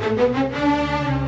Música